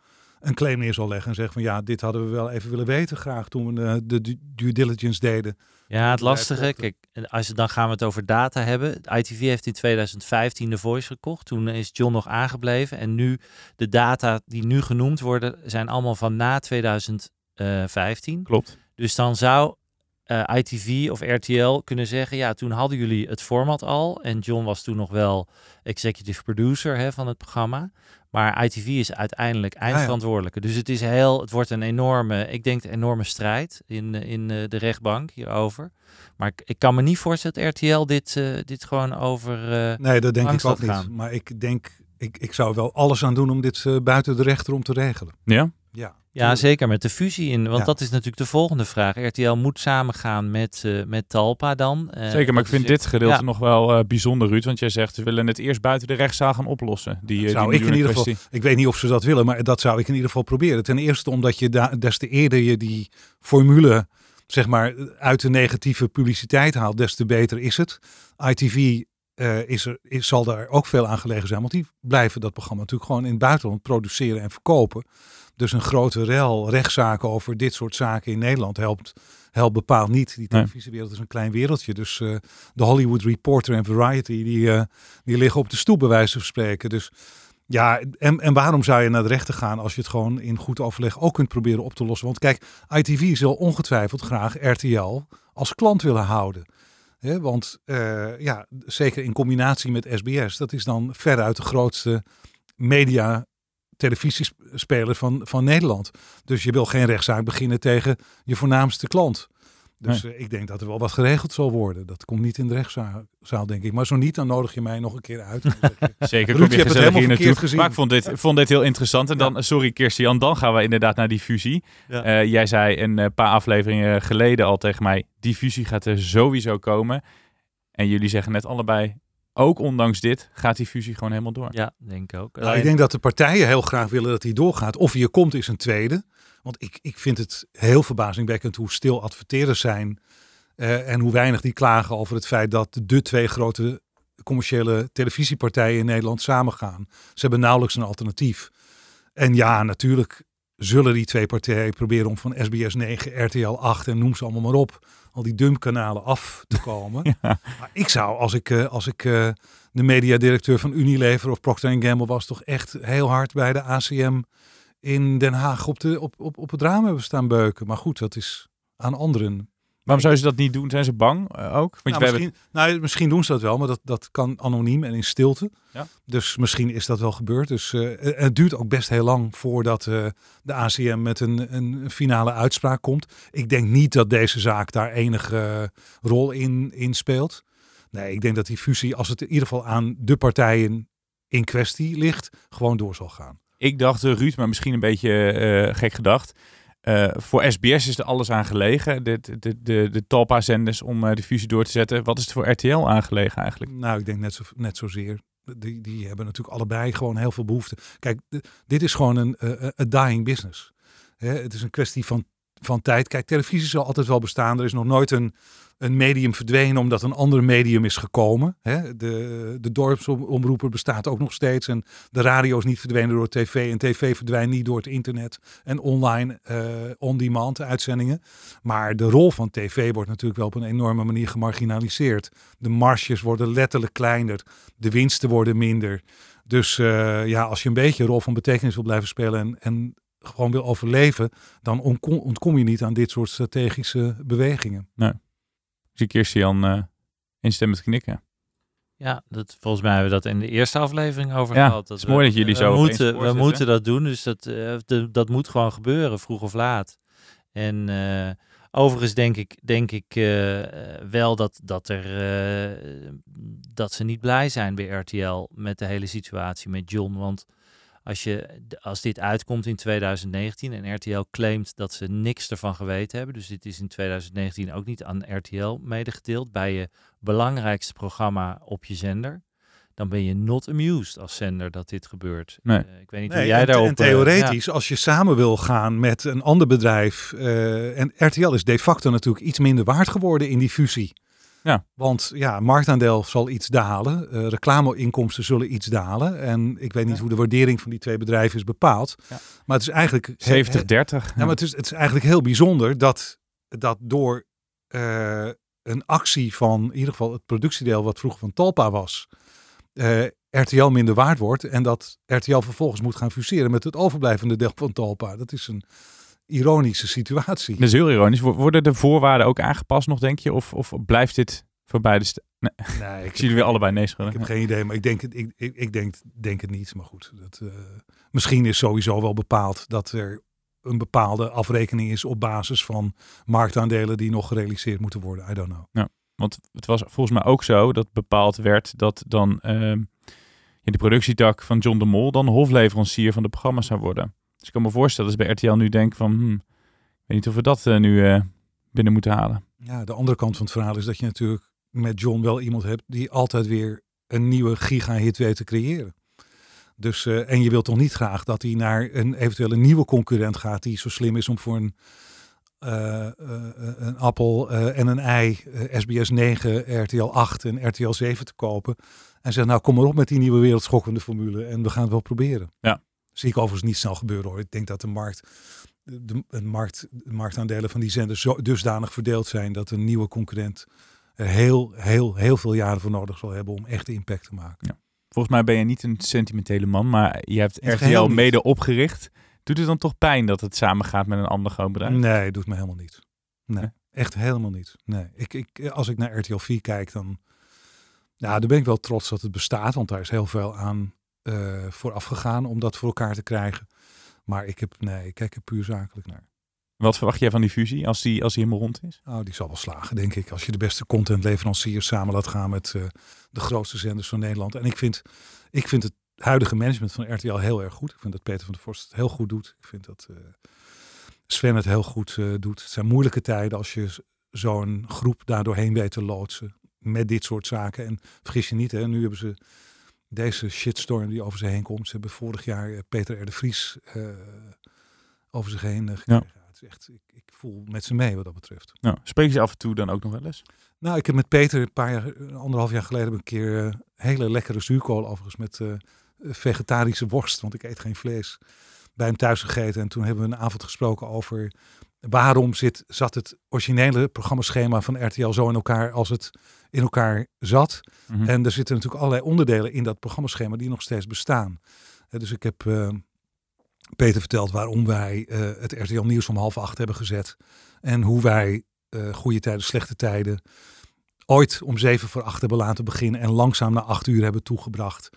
een claim neer zal leggen en zeggen van ja, dit hadden we wel even willen weten graag toen we eh, de du- due diligence deden. Ja, het lastige, kijk, als je, dan gaan we het over data hebben. ITV heeft in 2015 de Voice gekocht. Toen is John nog aangebleven. En nu, de data die nu genoemd worden, zijn allemaal van na 2015. Klopt. Dus dan zou eh, ITV of RTL kunnen zeggen, ja, toen hadden jullie het format al. En John was toen nog wel executive producer hè, van het programma. Maar ITV is uiteindelijk eindverantwoordelijke. Dus het is heel, het wordt een enorme, ik denk een enorme strijd in, in eh, de rechtbank hierover. Maar ik, ik kan me niet voorstellen dat RTL dit, eh, dit gewoon over. eh, Nee, dat denk ik ook niet. Maar ik denk, ik, ik zou wel alles aan doen om dit buiten de rechter om te regelen. Ja? Ja, Ja, zeker met de fusie in. Want Ja. dat is natuurlijk de volgende vraag. RTL moet samengaan met, eh, met Talpa dan. Eh, Zeker, maar ik vind dit gedeelte ja. nog wel eh, bijzonder, Ruud. Want jij zegt, we willen het eerst buiten de rechtszaal gaan oplossen. Die, zou die ik in ieder geval, ik weet niet of ze dat willen, maar dat zou ik in ieder geval proberen. Ten eerste omdat je da- des te eerder je die formule, zeg maar, uit de negatieve publiciteit haalt, des te beter is het. ITV eh, is er, is, zal daar ook veel aan gelegen zijn, want die blijven dat programma natuurlijk gewoon in het buitenland produceren en verkopen. Dus een grote rel rechtszaken over dit soort zaken in Nederland helpt, helpt bepaald niet. Die televisiewereld is een klein wereldje. Dus eh, de Hollywood Reporter en Variety, die, eh, die liggen op de stoep bij wijze van spreken. Dus ja, en, en waarom zou je naar de rechter gaan als je het gewoon in goed overleg ook kunt proberen op te lossen? Want kijk, ITV zal ongetwijfeld graag RTL als klant willen houden. Want eh, ja, zeker in combinatie met SBS, dat is dan veruit de grootste media televisiespeler van, van Nederland. Dus je wil geen rechtszaak beginnen tegen je voornaamste klant. Dus eh, ik denk dat er wel wat geregeld zal worden. Dat komt niet in de rechtszaal, zaal, denk ik. Maar zo niet, dan nodig je mij nog een keer uit. Je, Zeker, Ruud, kom je je hebt het gezellig helemaal hier gezien. Maar ik vond dit, vond dit heel interessant. En dan, sorry Kirstian, dan gaan we inderdaad naar die fusie. Ja. Eh, jij zei een eh, paar afleveringen geleden al tegen mij, die fusie gaat er sowieso komen. En jullie zeggen net allebei, ook ondanks dit, gaat die fusie gewoon helemaal door. Ja, denk ik ook. Nou, ik denk dat de partijen heel graag willen dat die doorgaat. Of hij er komt is een tweede. Want ik, ik vind het heel verbazingwekkend hoe stil adverteerders zijn. eh, en hoe weinig die klagen over het feit dat de twee grote commerciële televisiepartijen in Nederland samengaan. Ze hebben nauwelijks een alternatief. En ja, natuurlijk zullen die twee partijen proberen om van SBS 9, RTL 8 en noem ze allemaal maar op, al die dumpkanalen af te komen. Maar ik zou, als ik, eh, als ik eh, de mediadirecteur van Unilever of Procter Gamble was, toch echt heel hard bij de ACM in Den Haag op, de, op, op, op het raam hebben staan beuken. Maar goed, dat is aan anderen. Waarom zou ze dat niet doen? Zijn ze bang eh, ook? Want Nou, hebben- misschien, nou, misschien doen ze dat wel, maar dat, dat kan anoniem en in stilte. Ja. Dus misschien is dat wel gebeurd. Dus eh, en het duurt ook best heel lang voordat eh, de ACM met een, een finale uitspraak komt. Ik denk niet dat deze zaak daar enige eh, rol in, in speelt. Nee, ik denk dat die fusie, als het in ieder geval aan de partijen in kwestie ligt, gewoon door zal gaan. Ik dacht, eh, Ruud, maar misschien een beetje eh, gek gedacht. Eh, voor SBS is er alles aan gelegen, de, de, de, de Talpa-zenders, om eh, de fusie door te zetten. Wat is het voor RTL aangelegen eigenlijk? Nou, ik denk net, zo, net zozeer. Die, die hebben natuurlijk allebei gewoon heel veel behoefte. Kijk, dit is gewoon een eh, een dying business. Hè, het is een kwestie van, van tijd. Kijk, televisie zal altijd wel bestaan. Er is nog nooit een, een medium verdwenen omdat een ander medium is gekomen. Hè. De, de dorpsomroeper bestaat ook nog steeds. En de radio is niet verdwenen door tv. En tv verdwijnt niet door het internet en online eh, on-demand uitzendingen. Maar de rol van tv wordt natuurlijk wel op een enorme manier gemarginaliseerd. De marges worden letterlijk kleiner. De winsten worden minder. Dus eh, ja, als je een beetje een rol van betekenis wil blijven spelen en, en gewoon wil overleven, dan ontkom, ontkom je niet aan dit soort strategische bewegingen. Nou, ik zie Kirsten-Jan eh instemmend knikken. Ja, dat, volgens mij hebben we dat in de eerste aflevering over Ja, gehad. het is we- mooi dat jullie we zo opeens moeten, we moeten dat doen, dus dat, eh, de- dat moet gewoon gebeuren, vroeg of laat. En eh, overigens denk ik, denk ik wel dat, dat, er, eh, dat ze niet blij zijn bij RTL met de hele situatie met John. Want als, je, als dit uitkomt in 2019 en RTL claimt dat ze niks ervan geweten hebben, dus dit is in 2019 ook niet aan RTL medegedeeld bij je belangrijkste programma op je zender, dan ben je not amused als zender dat dit gebeurt. Nee. Eh, ik weet niet hoe jij en, daarop... en eh, theoretisch, als je samen wil gaan met een ander bedrijf. eh, en RTL is de facto natuurlijk iets minder waard geworden in die fusie. Ja. Want ja, marktaandeel zal iets dalen. eh reclameinkomsten zullen iets dalen. En ik weet niet hoe de waardering van die twee bedrijven is bepaald. Ja. Maar het is eigenlijk... 70-30. Ja, maar het is, het is eigenlijk heel bijzonder dat, dat door eh, een actie van in ieder geval het productiedeel wat vroeger van Talpa was, eh, RTL minder waard wordt en dat RTL vervolgens moet gaan fuseren met het overblijvende deel van Talpa. Dat is een ironische situatie. Dat is heel ironisch. Wo- Worden de voorwaarden ook aangepast nog, denk je? Of, of blijft dit voor beide... Nee. Nee, ik zie jullie weer allebei nee schudden. Ik heb geen idee, maar ik denk het, ik, ik, ik denk, denk het niet. Maar goed, dat, eh, misschien is sowieso wel bepaald dat er een bepaalde afrekening is op basis van marktaandelen die nog gerealiseerd moeten worden. I don't know. Ja, want het was volgens mij ook zo dat bepaald werd dat dan ehm ja, de productietak van John de Mol dan hofleverancier van de programma's zou worden. Dus ik kan me voorstellen dat ze bij RTL nu denken van, hmm, ik weet niet of we dat eh, nu eh, binnen moeten halen. Ja, de andere kant van het verhaal is dat je natuurlijk met John wel iemand hebt die altijd weer een nieuwe giga-hit weet te creëren. Dus, eh, en je wilt toch niet graag dat hij naar een eventuele nieuwe concurrent gaat die zo slim is om voor een, een appel en een ei, SBS 9, RTL 8 en RTL 7 te kopen. En zegt nou kom maar op met die nieuwe wereldschokkende formule en we gaan het wel proberen. Ja. Zie ik overigens niet snel gebeuren hoor. Ik denk dat de markt, de, de markt, de marktaandelen van die zenders zo dusdanig verdeeld zijn dat een nieuwe concurrent er heel, heel, heel veel jaren voor nodig zal hebben om echt impact te maken. Ja. Volgens mij ben je niet een sentimentele man, maar je hebt RTL niet. mede opgericht. Doet het dan toch pijn dat het samengaat met een ander groot bedrijf? Nee, het doet me helemaal niet. Nee, echt helemaal niet. Nee, ik, ik, als ik naar RTL 4 kijk, dan, ja, dan ben ik wel trots dat het bestaat, want daar is heel veel aan eh vooraf gegaan om dat voor elkaar te krijgen. Maar ik heb, nee, ik kijk er puur zakelijk naar. Wat verwacht jij van die fusie als die, als die helemaal rond is? Nou, die zal wel slagen, denk ik. Als je de beste contentleveranciers samen laat gaan met eh, de grootste zenders van Nederland. En ik vind, ik vind het huidige management van RTL heel erg goed. Ik vind dat Peter van der Vorst het heel goed doet. Ik vind dat eh, Sven het heel goed doet. Het zijn moeilijke tijden als je zo'n groep daar doorheen weet te loodsen. Met dit soort zaken. En vergis je niet, hè, nu hebben ze deze shitstorm die over ze heen komt. Ze hebben vorig jaar eh, Peter R. de Vries eh, over zich heen eh, gekregen. Ja, het is echt, ik, ik voel met ze mee wat dat betreft. Nou, spreek je ze af en toe dan ook nog wel eens? Nou, ik heb met Peter een paar jaar, anderhalf jaar geleden, een keer hele lekkere zuurkool overigens met vegetarische worst, want ik eet geen vlees, bij hem thuis gegeten. En toen hebben we een avond gesproken over waarom zit, zat het originele programmaschema van RTL zo in elkaar als het in elkaar zat. Mhm. En er zitten natuurlijk allerlei onderdelen in dat programmaschema die nog steeds bestaan. Eh, dus ik heb eh, Peter verteld waarom wij eh, het RTL Nieuws om half acht hebben gezet. En hoe wij goede tijden, slechte tijden ooit om zeven voor acht hebben laten beginnen. En langzaam naar acht uur hebben toegebracht.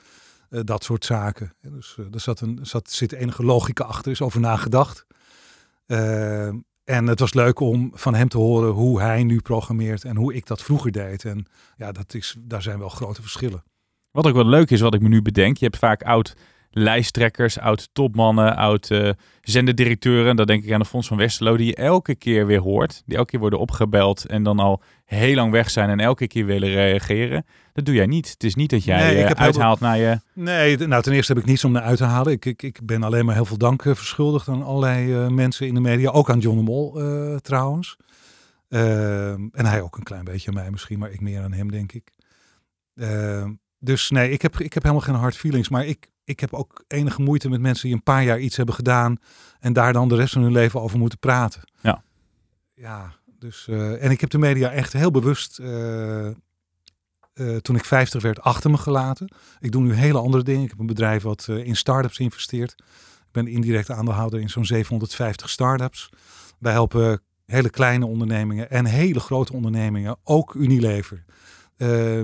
Eh, dat soort zaken. Dus eh, er zat een, zat, zit enige logica achter, is over nagedacht. Eh, en het was leuk om van hem te horen hoe hij nu programmeert en hoe ik dat vroeger deed. En ja, dat is, daar zijn wel grote verschillen. Wat ook wel leuk is, wat ik me nu bedenk. Je hebt vaak oud lijsttrekkers, oud-topmannen, oud-zenderdirecteuren. Dan denk ik aan de Fonds van Westerlo, die je elke keer weer hoort. Die elke keer worden opgebeld en dan al heel lang weg zijn en elke keer willen reageren. Dat doe jij niet. Het is niet dat jij Nee, ik eh, heel uithaalt naar je... Nee, nou ten eerste heb ik niets om naar uit te halen. Ik, ik, ik ben alleen maar heel veel dank eh, verschuldigd aan allerlei eh, mensen in de media. Ook aan John de Mol trouwens. Ehm, en hij ook een klein beetje aan mij misschien, maar ik meer aan hem denk ik. Ehm, dus nee, ik heb, ik heb helemaal geen hard feelings. Maar ik, ik heb ook enige moeite met mensen die een paar jaar iets hebben gedaan. En daar dan de rest van hun leven over moeten praten. Ja. Ja, dus, eh, en ik heb de media echt heel bewust, eh, eh, toen ik 50 werd, achter me gelaten. Ik doe nu hele andere dingen. Ik heb een bedrijf wat in start-ups investeert. Ik ben indirect aandeelhouder in zo'n 750 start-ups. Wij helpen hele kleine ondernemingen en hele grote ondernemingen, ook Unilever,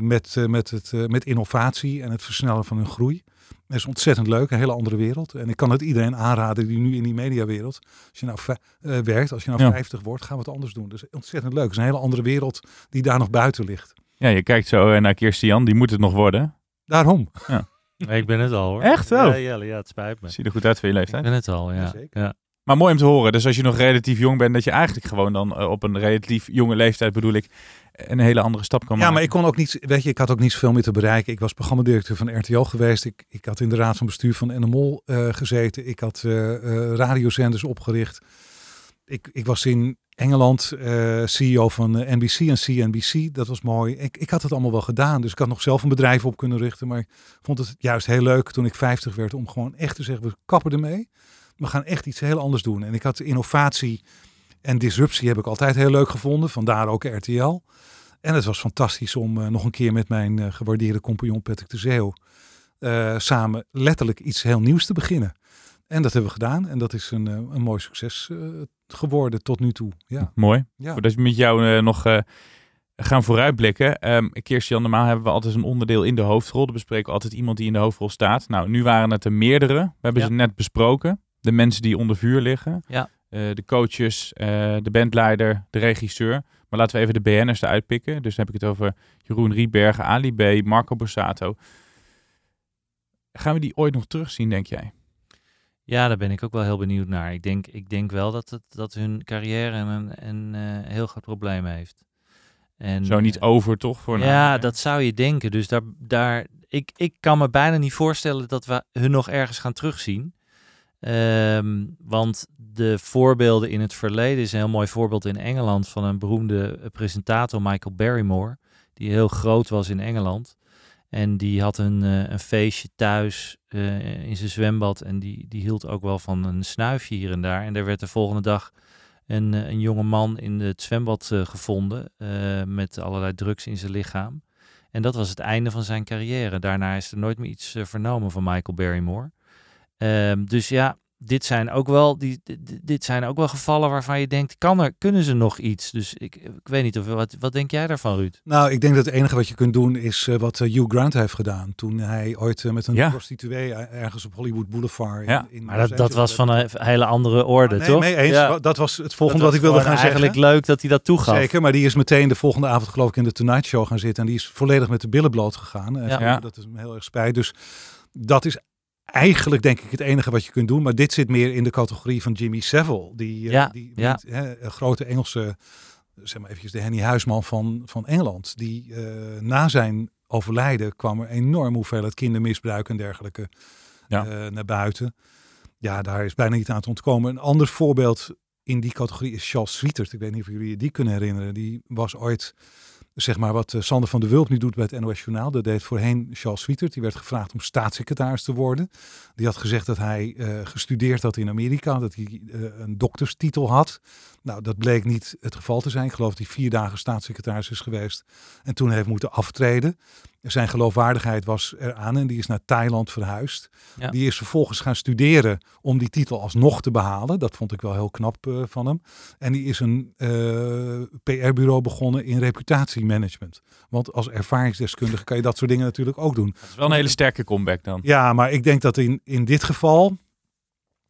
met, met, het, met innovatie en het versnellen van hun groei. Dat is ontzettend leuk, een hele andere wereld. En ik kan het iedereen aanraden die nu in die mediawereld, als je nou eh, werkt, als je nou Ja. 50 wordt, ga wat anders doen. Dat is ontzettend leuk. Het is een hele andere wereld die daar nog buiten ligt. Ja, je kijkt zo eh, naar Kirsten Jan, die moet het nog worden. Daarom. Ja. Nee, ik ben het al hoor. Echt wel? Ja, Jelle, ja, het spijt me. Zie je er goed uit voor je Ik leeftijd. ben het al, ja. ja. Maar mooi om te horen. Dus als je nog relatief jong bent, dat je eigenlijk gewoon dan eh, op een relatief jonge leeftijd bedoel ik, een hele andere stap kan Ja, maken. maar ik kon ook niet, weet je, ik had ook niet zoveel meer te bereiken. Ik was programmadirecteur van RTL geweest. Ik, ik had in de raad van bestuur van NMOL eh gezeten. Ik had eh, radiozenders opgericht. Ik, ik was in Engeland CEO van NBC en CNBC. Dat was mooi. Ik, ik had het allemaal wel gedaan. Dus ik had nog zelf een bedrijf op kunnen richten. Maar ik vond het juist heel leuk toen ik 50 werd om gewoon echt te zeggen, we kappen ermee. We gaan echt iets heel anders doen. En ik had innovatie en disruptie heb ik altijd heel leuk gevonden. Vandaar ook RTL. En het was fantastisch om eh, nog een keer met mijn eh, gewaardeerde compagnon Patrick de Zeeuw eh, samen letterlijk iets heel nieuws te beginnen. En dat hebben we gedaan. En dat is een, een mooi succes geworden tot nu toe. Ja. Mooi. Ja. Voordat we met jou nog gaan vooruitblikken. Um, Kirsten normaal hebben we altijd een onderdeel in de hoofdrol. Dan bespreken we altijd iemand die in de hoofdrol staat. Nou, nu waren het er meerdere. We hebben Ja. ze net besproken. De mensen die onder vuur liggen. Ja. Eh, de coaches, eh, de bandleider, de regisseur. Maar laten we even de BN'ers eruit pikken. Dus dan heb ik het over Jeroen Riebergen, Ali B, Marco Borsato. Gaan we die ooit nog terugzien, denk jij? Ja, daar ben ik ook wel heel benieuwd naar. Ik denk, ik denk wel dat, het, dat hun carrière een, een eh, heel groot probleem heeft. En, Zo niet over, toch? Voor ja, dat zou je denken. Dus daar, daar, ik, ik kan me bijna niet voorstellen dat we hun nog ergens gaan terugzien. Ehm, want de voorbeelden in het verleden is een heel mooi voorbeeld in Engeland van een beroemde eh, presentator, Michael Barrymore, die heel groot was in Engeland. En die had een, eh, een feestje thuis eh, in zijn zwembad en die, die hield ook wel van een snuifje hier en daar. En er werd de volgende dag een, een jonge man in het zwembad gevonden met allerlei drugs in zijn lichaam. En dat was het einde van zijn carrière. Daarna is er nooit meer iets vernomen van Michael Barrymore. Ehm, dus ja, dit zijn, ook wel, die, dit, zijn ook wel gevallen waarvan je denkt, kan er, kunnen ze nog iets? Dus ik, ik weet niet, of, wat, wat denk jij daarvan, Ruud? Nou, ik denk dat het enige wat je kunt doen is eh, wat eh, Hugh Grant heeft gedaan. Toen hij ooit eh, met een Ja. prostituee eh, ergens op Hollywood Boulevard. Ja, in, in maar dat, was van een hele andere orde, Nee, toch? mee eens. Dat was het volgende wat ik wilde gaan zeggen. eigenlijk leuk dat hij dat toegaf. Zeker, maar die is meteen de volgende avond geloof ik in de Tonight Show gaan zitten. En die is volledig met de billen bloot gegaan. En Ja. ja. Ja. Dat is me heel erg spijt. Dus dat is eigenlijk denk ik het enige wat je kunt doen. Maar dit zit meer in de categorie van Jimmy Savile. Die, eh, Ja, die ja. hè, grote Engelse, zeg maar eventjes de Henny Huisman van, van Engeland. Die eh, na zijn overlijden kwam er enorm hoeveelheid kindermisbruik en dergelijke Ja. eh, naar buiten. Ja, daar is bijna niet aan te ontkomen. Een ander voorbeeld in die categorie is Charles Swietert. Ik weet niet of jullie je die kunnen herinneren. Die was ooit, zeg maar, wat eh, Sander van der Wulp nu doet bij het NOS Journaal. Dat deed voorheen Charles Swietert. Die werd gevraagd om staatssecretaris te worden. Die had gezegd dat hij eh, gestudeerd had in Amerika. Dat hij eh, een dokterstitel had. Nou, dat bleek niet het geval te zijn. Ik geloof dat hij vier dagen staatssecretaris is geweest. En toen heeft moeten aftreden. Zijn geloofwaardigheid was eraan en die is naar Thailand verhuisd. Ja. Die is vervolgens gaan studeren om die titel alsnog te behalen. Dat vond ik wel heel knap eh, van hem. En die is een eh, PR-bureau begonnen in reputatiemanagement. Want als ervaringsdeskundige kan je dat soort dingen natuurlijk ook doen. Dat is wel een hele sterke comeback dan. Ja, maar ik denk dat in, in dit geval,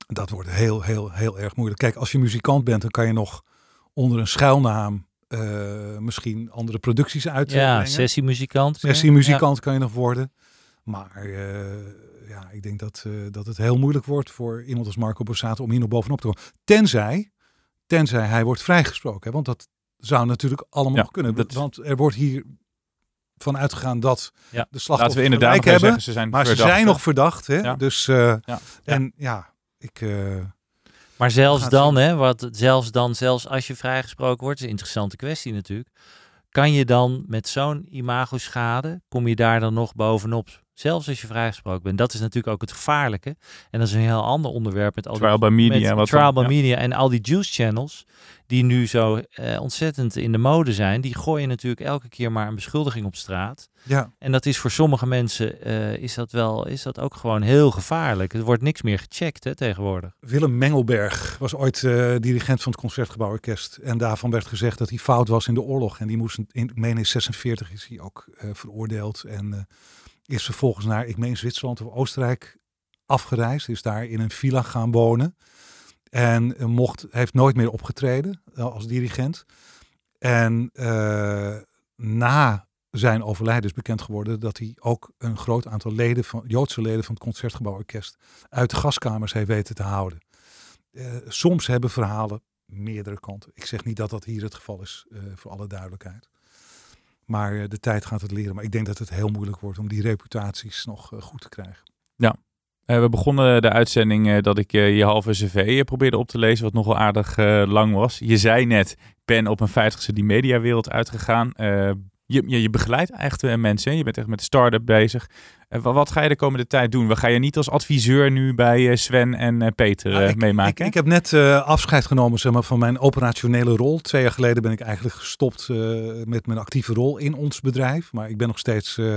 dat wordt heel, heel, heel erg moeilijk. Kijk, als je muzikant bent, dan kan je nog onder een schuilnaam eh, misschien andere producties uitbrengen. Ja, sessiemuzikant. Sessiemuzikant kan je nog worden. Maar eh, ja, ik denk dat, eh, dat het heel moeilijk wordt voor iemand als Marco Borsato om hier nog bovenop te komen. Tenzij, tenzij hij wordt vrijgesproken. Hè? Want dat zou natuurlijk allemaal Ja, nog kunnen. dat- Want er wordt hier van uitgegaan dat Ja. de slachtoffers Laten we inderdaad hebben. zeggen, ze zijn maar ze zijn hè? nog verdacht. Hè? Ja. Dus, eh, Ja. en ja, ik... Maar zelfs dan, hè, wat, zelfs dan, zelfs als je vrijgesproken wordt, is een interessante kwestie natuurlijk. Kan je dan met zo'n imagoschade, kom je daar dan nog bovenop? Zelfs als je vrijgesproken bent. Dat is natuurlijk ook het gevaarlijke. En dat is een heel ander onderwerp met al die Trial by media, met wat trial dan, by ja. media en al die juice channels die nu zo eh, ontzettend in de mode zijn. Die gooien natuurlijk elke keer maar een beschuldiging op straat. ja, En dat is voor sommige mensen eh, is dat wel, is dat ook gewoon heel gevaarlijk. Er wordt niks meer gecheckt hè, tegenwoordig. Willem Mengelberg was ooit eh, dirigent van het Concertgebouworkest. En daarvan werd gezegd dat hij fout was in de oorlog. En die moest, in, ik meen in 46 is hij ook veroordeeld. En is vervolgens naar, ik meen Zwitserland of Oostenrijk afgereisd. Is daar in een villa gaan wonen. En eh, mocht, heeft nooit meer opgetreden eh, als dirigent. En eh, na zijn overlijden is bekend geworden dat hij ook een groot aantal leden van, Joodse leden van het Concertgebouworkest uit de gaskamers heeft weten te houden. Soms hebben verhalen meerdere kanten. Ik zeg niet dat dat hier het geval is, voor alle duidelijkheid. Maar eh, de tijd gaat het leren. Maar ik denk dat het heel moeilijk wordt om die reputaties nog eh, goed te krijgen. Eh, we begonnen de uitzending dat ik je halve cv probeerde op te lezen, wat nogal aardig lang was. Je zei net, ben op mijn vijftigste die mediawereld uitgegaan. Eh, je, je, je begeleidt echt eh, mensen, hè? je bent echt met de start-up bezig. Eh, wa- wat ga je de komende tijd doen? Wat ga je niet als adviseur nu bij eh, Sven en eh, Peter Nou, eh, ik, meemaken? ik, ik heb net eh, afscheid genomen zeg maar, van mijn operationele rol. Twee jaar geleden ben ik eigenlijk gestopt eh, met mijn actieve rol in ons bedrijf. Maar ik ben nog steeds eh,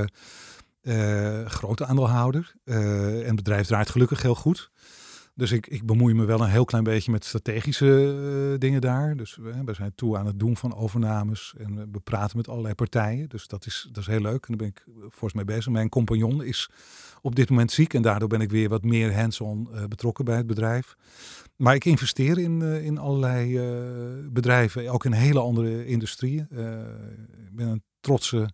eh, grote aandeelhouder. Eh, en het bedrijf draait gelukkig heel goed. Dus ik, ik bemoei me wel een heel klein beetje met strategische eh, dingen daar. Dus we, we zijn toe aan het doen van overnames. En we- praten met allerlei partijen. Dus dat is, dat is heel leuk. En daar ben ik eh, fors mee bezig. Mijn compagnon is op dit moment ziek. En daardoor ben ik weer wat meer hands-on eh, betrokken bij het bedrijf. Maar ik investeer in, eh, in allerlei eh, bedrijven. Ook in hele andere industrieën. Eh, ik ben een trotse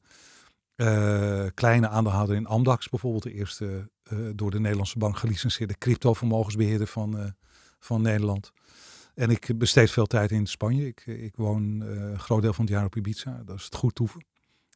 eh, kleine aandeelhouder in Amdax. Bijvoorbeeld de eerste eh, door de Nederlandse bank gelicenseerde crypto-vermogensbeheerder van, eh, van Nederland. En ik besteed veel tijd in Spanje. Ik, ik woon een groot deel van het jaar op Ibiza. Dat is het goed toeven.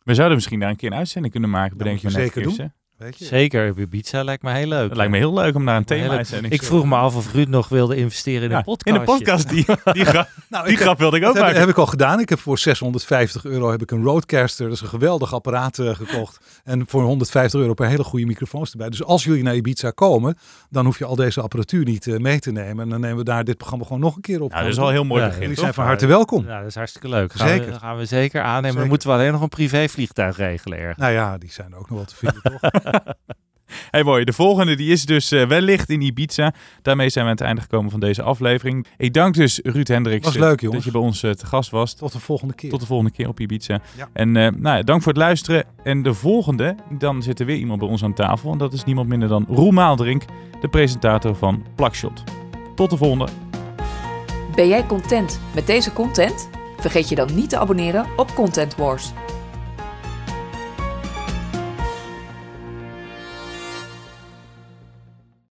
We zouden misschien daar een keer een uitzending kunnen maken, bedenk je je zeker doen. Kirsten. Weet je? Zeker, op Ibiza lijkt me heel leuk. Het lijkt me heel leuk om daar een thema-uitzending Ik vroeg me af of Ruud nog wilde investeren in Ja, een podcast. In de podcast, die, die, gra- Nou, die grap wilde ik ook Dat heb, maken. heb ik al gedaan. Ik heb voor 650 euro heb ik een Roadcaster. Dat is een geweldig apparaat eh, gekocht. En voor 150 euro per hele goede microfoons erbij. Dus als jullie naar Ibiza komen, dan hoef je al deze apparatuur niet eh, mee te nemen. En dan nemen we daar dit programma gewoon nog een keer op. Dat is al een heel mooi Ja, begin. Jullie toch? zijn van harte welkom. Ja, dat is hartstikke leuk. Gaan Zeker. We, gaan we zeker aannemen. Zeker. Dan moeten we alleen nog een privévliegtuig regelen ergens. Nou ja, die zijn ook nog wel te vinden, toch? Hey mooi, de volgende die is dus eh, wellicht in Ibiza. Daarmee zijn we aan het einde gekomen van deze aflevering. Ik dank dus Ruud Hendricks Was eh, leuk, dat je bij ons eh, te gast was. Tot de volgende keer. Tot de volgende keer op Ibiza. Ja. En eh, nou ja, dank voor het luisteren. En de volgende, dan zit er weer iemand bij ons aan tafel. En dat is niemand minder dan Roel Maaldrink, de presentator van Plakshot. Tot de volgende. Ben jij content met deze content? Vergeet je dan niet te abonneren op Content Wars.